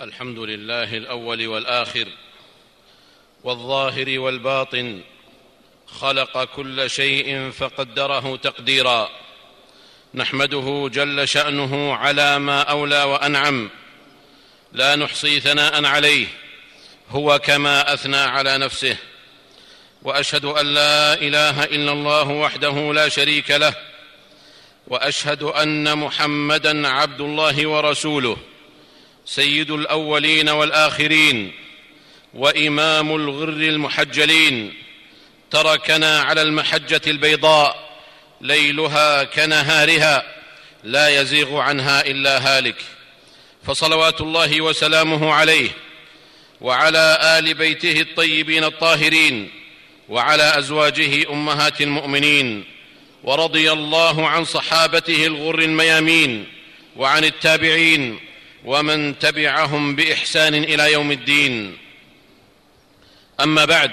الحمد لله الأول والآخر والظاهر والباطن خلق كل شيء فقدره تقديرا. نحمده جل شأنه على ما أولى وأنعم. لا نحصي ثناء عليه هو كما أثنى على نفسه. وأشهد أن لا إله إلا الله وحده لا شريك له. وأشهد أن محمدا عبد الله ورسوله. سيد الأولين والآخرين وإمام الغر المحجلين. تركنا على المحجة البيضاء ليلها كنهارها لا يزيغ عنها إلا هالك. فصلوات الله وسلامه عليه وعلى آل بيته الطيبين الطاهرين وعلى أزواجه أمهات المؤمنين. ورضي الله عن صحابته الغر الميامين وعن التابعين ومن تبعهم بإحسان إلى يوم الدين. أما بعد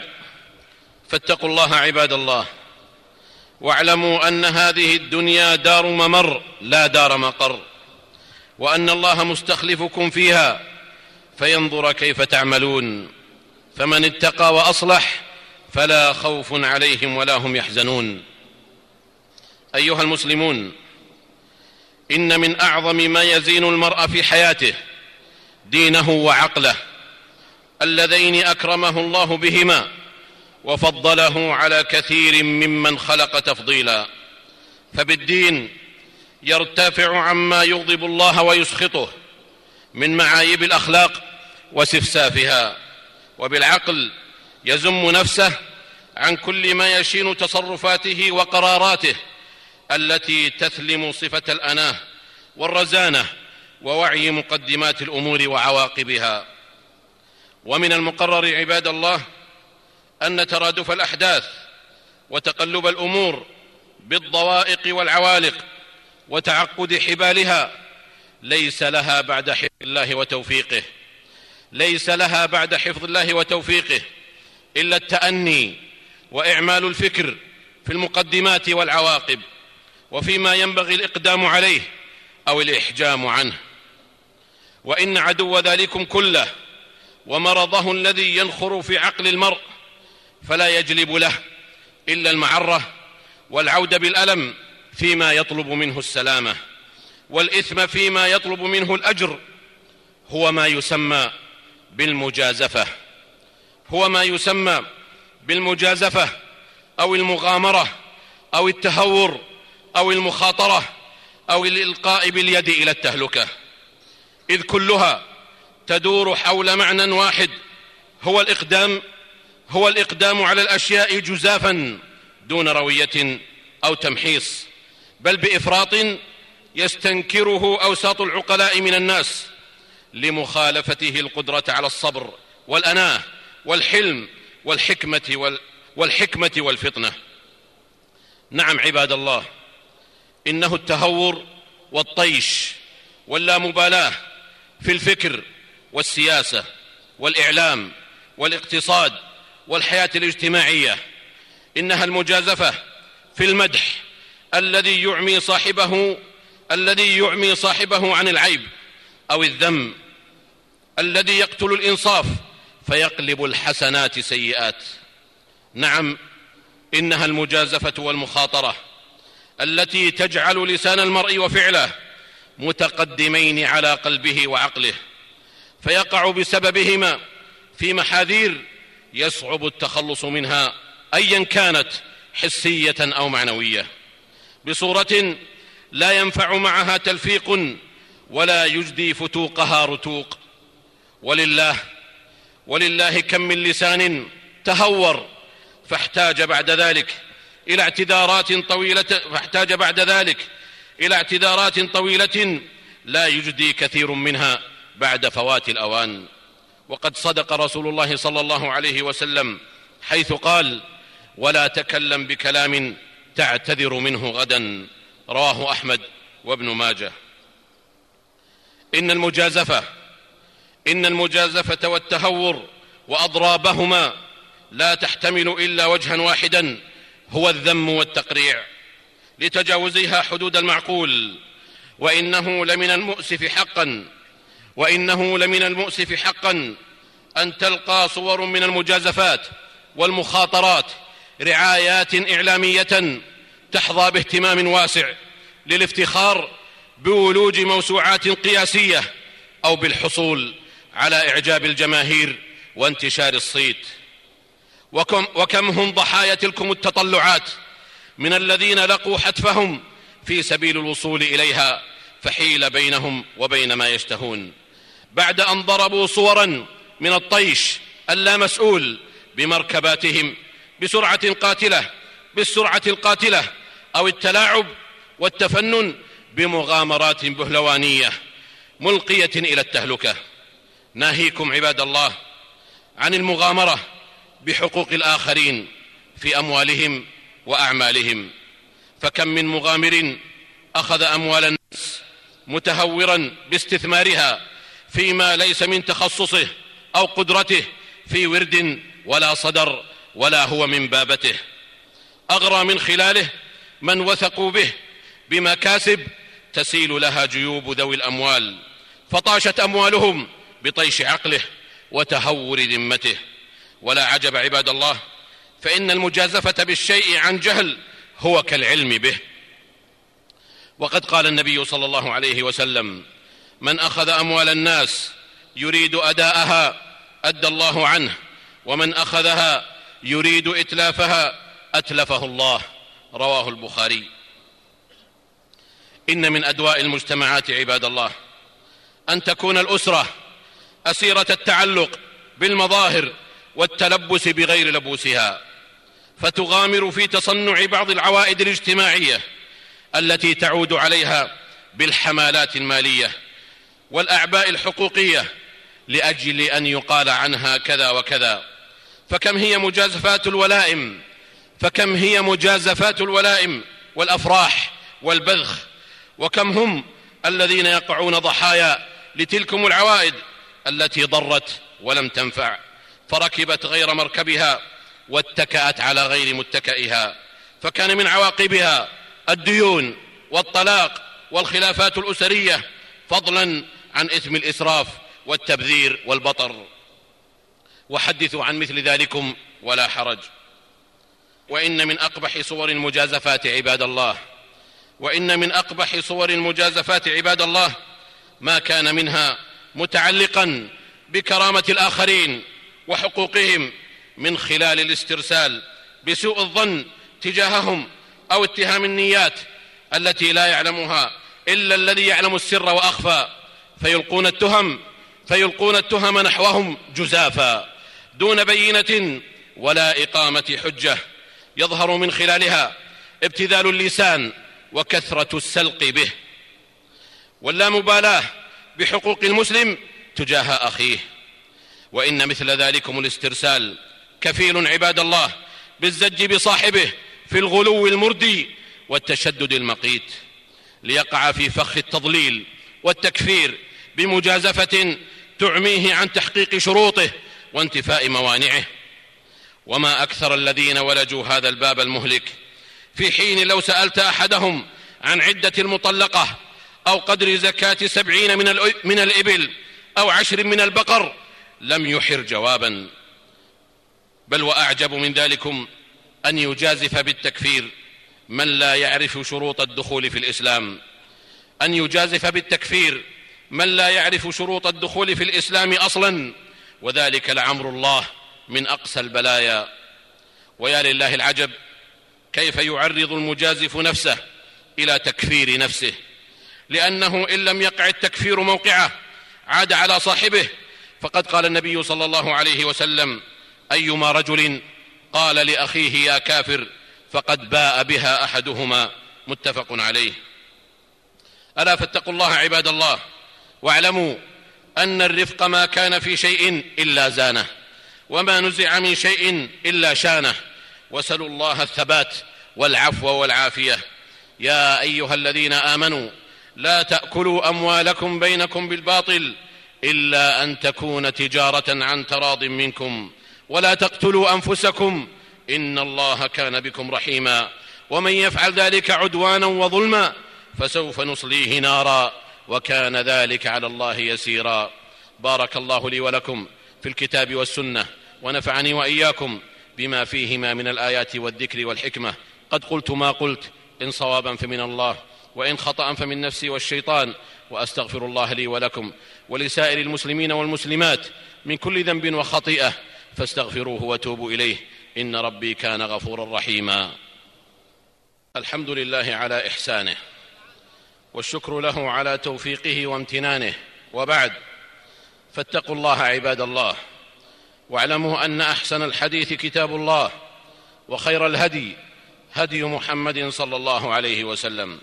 فاتقوا الله عباد الله واعلموا أن هذه الدنيا دار ممر لا دار مقر وأن الله مستخلفكم فيها فينظر كيف تعملون. فمن اتقى وأصلح فلا خوف عليهم ولا هم يحزنون. أيها المسلمون إن من أعظم ما يزين المرء في حياته دينه وعقله اللذين أكرمه الله بهما وفضله على كثير ممن خلق تفضيلا. فبالدين يرتفع عما يغضب الله ويسخطه من معايب الأخلاق وسفسافها وبالعقل يزم نفسه عن كل ما يشين تصرفاته وقراراته. التي تثلم صفة الأناه والرزانة ووعي مقدمات الأمور وعواقبها. ومن المقرر عباد الله أن ترادف الأحداث وتقلب الأمور بالضوائق والعوالق وتعقد حبالها ليس لها بعد حفظ الله وتوفيقه ليس لها بعد حفظ الله وتوفيقه إلا التأني وإعمال الفكر في المقدمات والعواقب. وفيما ينبغي الإقدام عليه أو الإحجام عنه. وإن عدو ذلكم كله ومرضه الذي ينخر في عقل المرء فلا يجلب له إلا المعرة والعود بالألم فيما يطلب منه السلامة والإثم فيما يطلب منه الأجر هو ما يسمى بالمجازفة. هو ما يسمى بالمجازفة أو المغامرة أو التهور أو المخاطرة أو الإلقاء باليد إلى التهلكة. إذ كلها تدور حول معنى واحد هو الإقدام هو الإقدام على الأشياء جزافا دون روية أو تمحيص بل بإفراط يستنكره أوساط العقلاء من الناس لمخالفته القدرة على الصبر والأناة والحلم والحكمة وال والحكمة والفطنة. نعم عباد الله إنه التهور والطيش واللامبالاه في الفكر والسياسة والإعلام والاقتصاد والحياة الاجتماعية. إنها المجازفة في المدح الذي يعمي صاحبه الذي يعمي صاحبه عن العيب أو الذم الذي يقتل الإنصاف فيقلب الحسنات سيئات. نعم إنها المجازفة والمخاطرة التي تجعل لسان المرء وفعله متقدمين على قلبه وعقله فيقع بسببهما في محاذير يصعب التخلص منها ايا كانت حسية أو معنوية. بصورة لا ينفع معها تلفيق ولا يجدي فتوقها رتوق. ولله ولله كم من لسان تهور فاحتاج بعد ذلك إلى اعتذارات طويلة فاحتاج بعد ذلك إلى اعتذارات طويلة لا يجدي كثير منها بعد فوات الأوان. وقد صدق رسول الله صلى الله عليه وسلم حيث قال ولا تكلم بكلام تعتذر منه غدا. رواه أحمد وابن ماجه. إن المجازفة إن المجازفة والتهور وأضرابهما لا تحتمل إلا وجها واحدا. هو الذم والتقريع لتجاوزها حدود المعقول وإنه لمن المؤسف حقا وإنه لمن المؤسف حقا أن تلقى صور من المجازفات والمخاطرات رعايات إعلامية تحظى باهتمام واسع للافتخار بولوج موسوعات قياسية أو بالحصول على إعجاب الجماهير وانتشار الصيت. وكم, وكم هم ضحايا تلكم التطلعات من الذين لقوا حتفهم في سبيل الوصول إليها فحيل بينهم وبين ما يشتهون. بعد أن ضربوا صورا من الطيش اللامسؤول بمركباتهم بسرعة قاتلة بالسرعة القاتلة أو التلاعب والتفنن بمغامرات بهلوانية ملقية إلى التهلكة. ناهيكم عباد الله عن المغامرة. بحقوق الآخرين في أموالهم وأعمالهم. فكم من مغامر أخذ أموال الناس متهورا باستثمارها فيما ليس من تخصصه أو قدرته في ورد ولا صدر ولا هو من بابته. أغرى من خلاله من وثقوا به بمكاسب تسيل لها جيوب ذوي الأموال فطاشت أموالهم بطيش عقله وتهور ذمته. ولا عجب عباد الله فإن المجازفة بالشيء عن جهل هو كالعلم به. وقد قال النبي صلى الله عليه وسلم من أخذ أموال الناس يريد أداءها أدى الله عنه ومن أخذها يريد إتلافها أتلفه الله. رواه البخاري. إن من أدواء المجتمعات عباد الله أن تكون الأسرة أسيرة التعلق بالمظاهر والتلبس بغير لبوسها فتغامر في تصنع بعض العوائد الاجتماعية التي تعود عليها بالحمالات المالية والأعباء الحقوقية لأجل أن يقال عنها كذا وكذا. فكم هي مجازفات الولائم؟ فكم هي مجازفات الولائم والأفراح والبذخ؟ وكم هم الذين يقعون ضحايا لتلكم العوائد التي ضرت ولم تنفع؟ فركبت غير مركبها واتكأت على غير متكئها فكان من عواقبها الديون والطلاق والخلافات الأسرية فضلا عن إثم الإسراف والتبذير والبطر. وحدثوا عن مثل ذلكم ولا حرج. وإن من أقبح صور المجازفات عباد الله وإن من أقبح صور المجازفات عباد الله ما كان منها متعلقا بكرامة الآخرين وحقوقهم من خلال الاسترسال بسوء الظن تجاههم أو اتهام النيات التي لا يعلمها إلا الذي يعلم السر وأخفى فيلقون التهم فيلقون التهم نحوهم جزافا دون بينة ولا إقامة حجة. يظهر من خلالها ابتذال اللسان وكثرة السلق به. واللامبالاة بحقوق المسلم تجاه أخيه. وإن مثل ذلكم الاسترسال كفيل عباد الله بالزج بصاحبه في الغلو المردي والتشدد المقيت ليقع في فخ التضليل والتكفير بمجازفة تعميه عن تحقيق شروطه وانتفاء موانعه. وما أكثر الذين ولجوا هذا الباب المهلك في حين لو سألت أحدهم عن عدة المطلقة أو قدر زكاة سبعين من الإبل أو عشر من البقر لم يحر جوابا بل وأعجب من ذلكم أن يجازف بالتكفير من لا يعرف شروط الدخول في الإسلام. أن يجازف بالتكفير من لا يعرف شروط الدخول في الإسلام أصلا. وذلك لعمر الله من اقسى البلايا. ويا لله العجب كيف يعرض المجازف نفسه إلى تكفير نفسه؟ لأنه إن لم يقع التكفير موقعه عاد على صاحبه فقد قال النبي صلى الله عليه وسلم أيما رجل قال لأخيه يا كافر فقد باء بها أحدهما. متفق عليه. ألا فاتقوا الله عباد الله واعلموا أن الرفق ما كان في شيء إلا زانه وما نزع من شيء إلا شانه. وسلوا الله الثبات والعفو والعافية. يا أيها الذين آمنوا لا تأكلوا أموالكم بينكم بالباطل إلا أن تكون تجارة عن تراض منكم. ولا تقتلوا أنفسكم. إن الله كان بكم رحيما. ومن يفعل ذلك عدوانا وظلما فسوف نصليه نارا. وكان ذلك على الله يسيرا. بارك الله لي ولكم في الكتاب والسنة ونفعني وإياكم بما فيهما من الآيات والذكر والحكمة. قد قلت ما قلت إن صوابا فمن الله وإن خطأ فمن نفسي والشيطان. وأستغفر الله لي ولكم ولسائر المسلمين والمسلمات من كل ذنب وخطيئة فاستغفروه وتوبوا إليه. إن ربي كان غفورا رحيما. الحمد لله على إحسانه والشكر له على توفيقه وامتنانه. وبعد فاتقوا الله عباد الله واعلموا أن أحسن الحديث كتاب الله وخير الهدي هدي محمد صلى الله عليه وسلم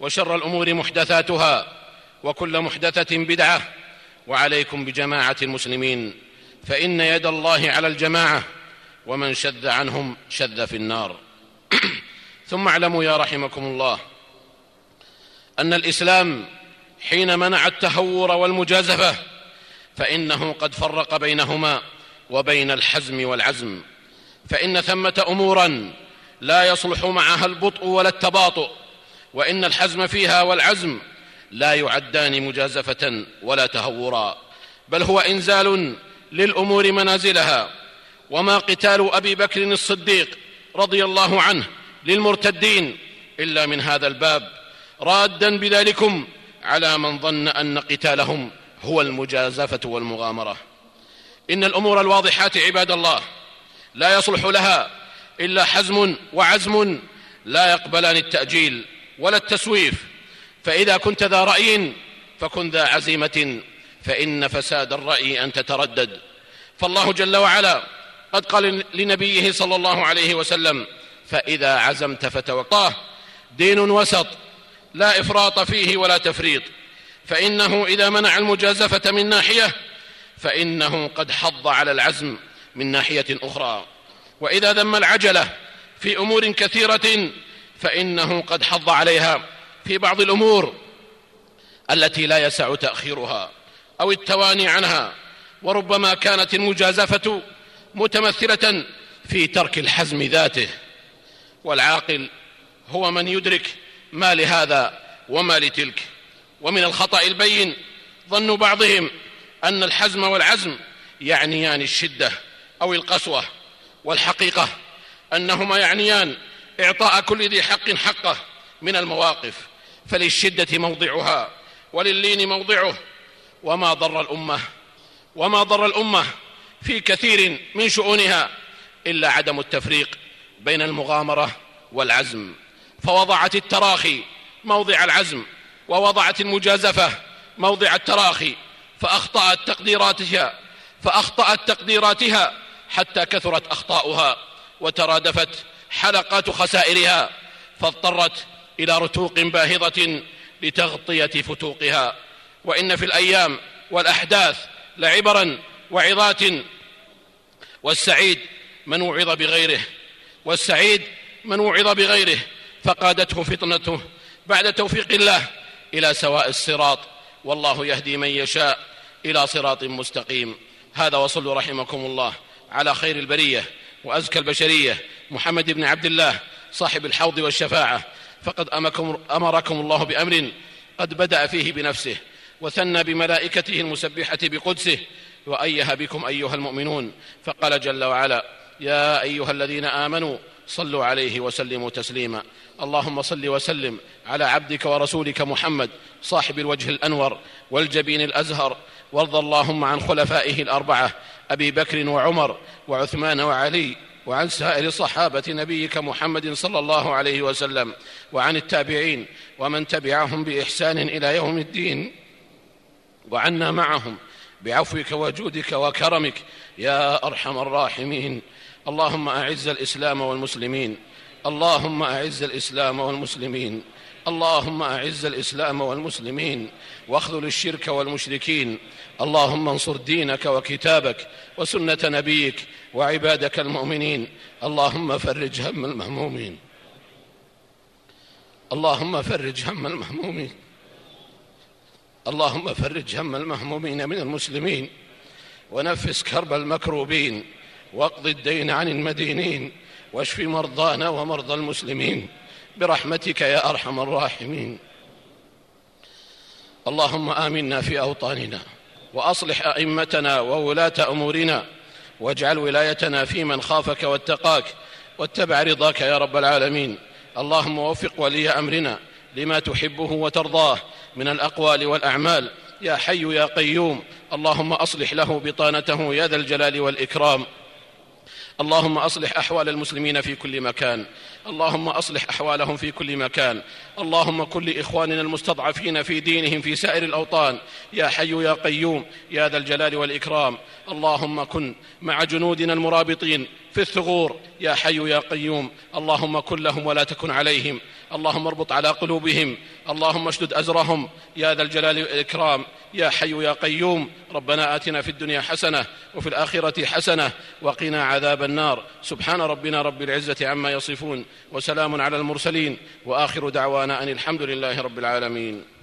وشر الأمور محدثاتها وكل محدثة بدعة وعليكم بجماعة المسلمين فإن يد الله على الجماعة ومن شذ عنهم شذ في النار. ثم اعلموا يا رحمكم الله أن الإسلام حين منع التهور والمجازفة فإنه قد فرق بينهما وبين الحزم والعزم. فإن ثمة أمورا لا يصلح معها البطء ولا التباطؤ وإن الحزم فيها والعزم لا يعدان مجازفة ولا تهورا بل هو إنزال للأمور منازلها. وما قتال أبي بكر الصديق رضي الله عنه للمرتدين إلا من هذا الباب. رادا بذلكم على من ظن أن قتالهم هو المجازفة والمغامرة. إن الأمور الواضحات عباد الله لا يصلح لها إلا حزم وعزم لا يقبلان التأجيل ولا التسويف. فإذا كنت ذا رأي فكن ذا عزيمة فإن فساد الرأي أن تتردد. فالله جل وعلا قد قال لنبيه صلى الله عليه وسلم فإذا عزمت فتوكل دين وسط لا إفراط فيه ولا تفريط. فإنه إذا منع المجازفة من ناحية فإنه قد حض على العزم من ناحية أخرى. وإذا ذم العجلة في أمور كثيرة فإنه قد حض عليها. في بعض الأمور التي لا يسع تأخيرها أو التواني عنها وربما كانت المجازفة متمثلة في ترك الحزم ذاته. والعاقل هو من يدرك ما لهذا وما لتلك. ومن الخطأ البين ظن بعضهم أن الحزم والعزم يعنيان الشدة أو القسوة والحقيقة أنهما يعنيان إعطاء كل ذي حق حقه من المواقف. فللشدة موضعها وللين موضعه. وما ضر الأمة وما ضر الأمة في كثير من شؤونها إلا عدم التفريق بين المغامرة والعزم. فوضعت التراخي موضع العزم ووضعت المجازفة موضع التراخي فأخطأت تقديراتها فأخطأت تقديراتها حتى كثرت أخطاؤها وترادفت حلقات خسائرها فاضطرت إلى رتوق باهظة لتغطية فتوقها. وإن في الأيام والأحداث لعبرا وعظات والسعيد من وعظ بغيره والسعيد من وعظ بغيره فقادته فطنته بعد توفيق الله إلى سواء الصراط. والله يهدي من يشاء إلى صراط مستقيم. هذا وصلوا رحمكم الله على خير البرية وأزكى البشرية. محمد بن عبد الله صاحب الحوض والشفاعة. فقد أمركم الله بأمر قد بدأ فيه بنفسه وثنى بملائكته المسبحة بقدسه وايه بكم أيها المؤمنون فقال جل وعلا يا أيها الذين آمنوا صلوا عليه وسلموا تسليما. اللهم صل وسلم على عبدك ورسولك محمد صاحب الوجه الأنور والجبين الأزهر. وارض اللهم عن خلفائه الأربعة أبي بكر وعمر وعثمان وعلي وعن سائر صحابة نبيك محمد صلى الله عليه وسلم وعن التابعين ومن تبعهم بإحسان إلى يوم الدين وعنا معهم بعفوك وجودك وكرمك يا أرحم الراحمين. اللهم أعز الإسلام والمسلمين. اللهم أعز الإسلام والمسلمين. اللهم أعز الإسلام والمسلمين واخذل الشرك والمشركين. اللهم انصر دينك وكتابك وسنة نبيك وعبادك المؤمنين. اللهم فرج هم المهمومين. اللهم فرج هم المهمومين. اللهم فرج هم المهمومين من المسلمين. ونفس كرب المكروبين. واقض الدين عن المدينين. واشف مرضانا ومرضى المسلمين. برحمتك يا أرحم الراحمين. اللهم آمنا في أوطاننا وأصلح أئمتنا وولاة أمورنا واجعل ولايتنا في من خافك واتقاك واتبع رضاك يا رب العالمين. اللهم وفق ولي أمرنا لما تحبه وترضاه من الأقوال والأعمال. يا حي يا قيوم اللهم أصلح له بطانته يا ذا الجلال والإكرام. اللهم أصلح أحوال المسلمين في كل مكان. اللهم أصلح أحوالهم في كل مكان. اللهم كن لاخواننا المستضعفين في دينهم في سائر الأوطان. يا حي يا قيوم يا ذا الجلال والإكرام. اللهم كن مع جنودنا المرابطين. في الثغور. يا حي يا قيوم اللهم كن لهم ولا تكن عليهم. اللهم اربط على قلوبهم. اللهم اشدد أزرهم. يا ذا الجلال والإكرام. يا حي يا قيوم ربنا آتنا في الدنيا حسنة وفي الآخرة حسنة وقنا عذاب النار. سبحان ربنا رب العزة عما يصفون وسلام على المرسلين وآخر دعوانا أن الحمد لله رب العالمين.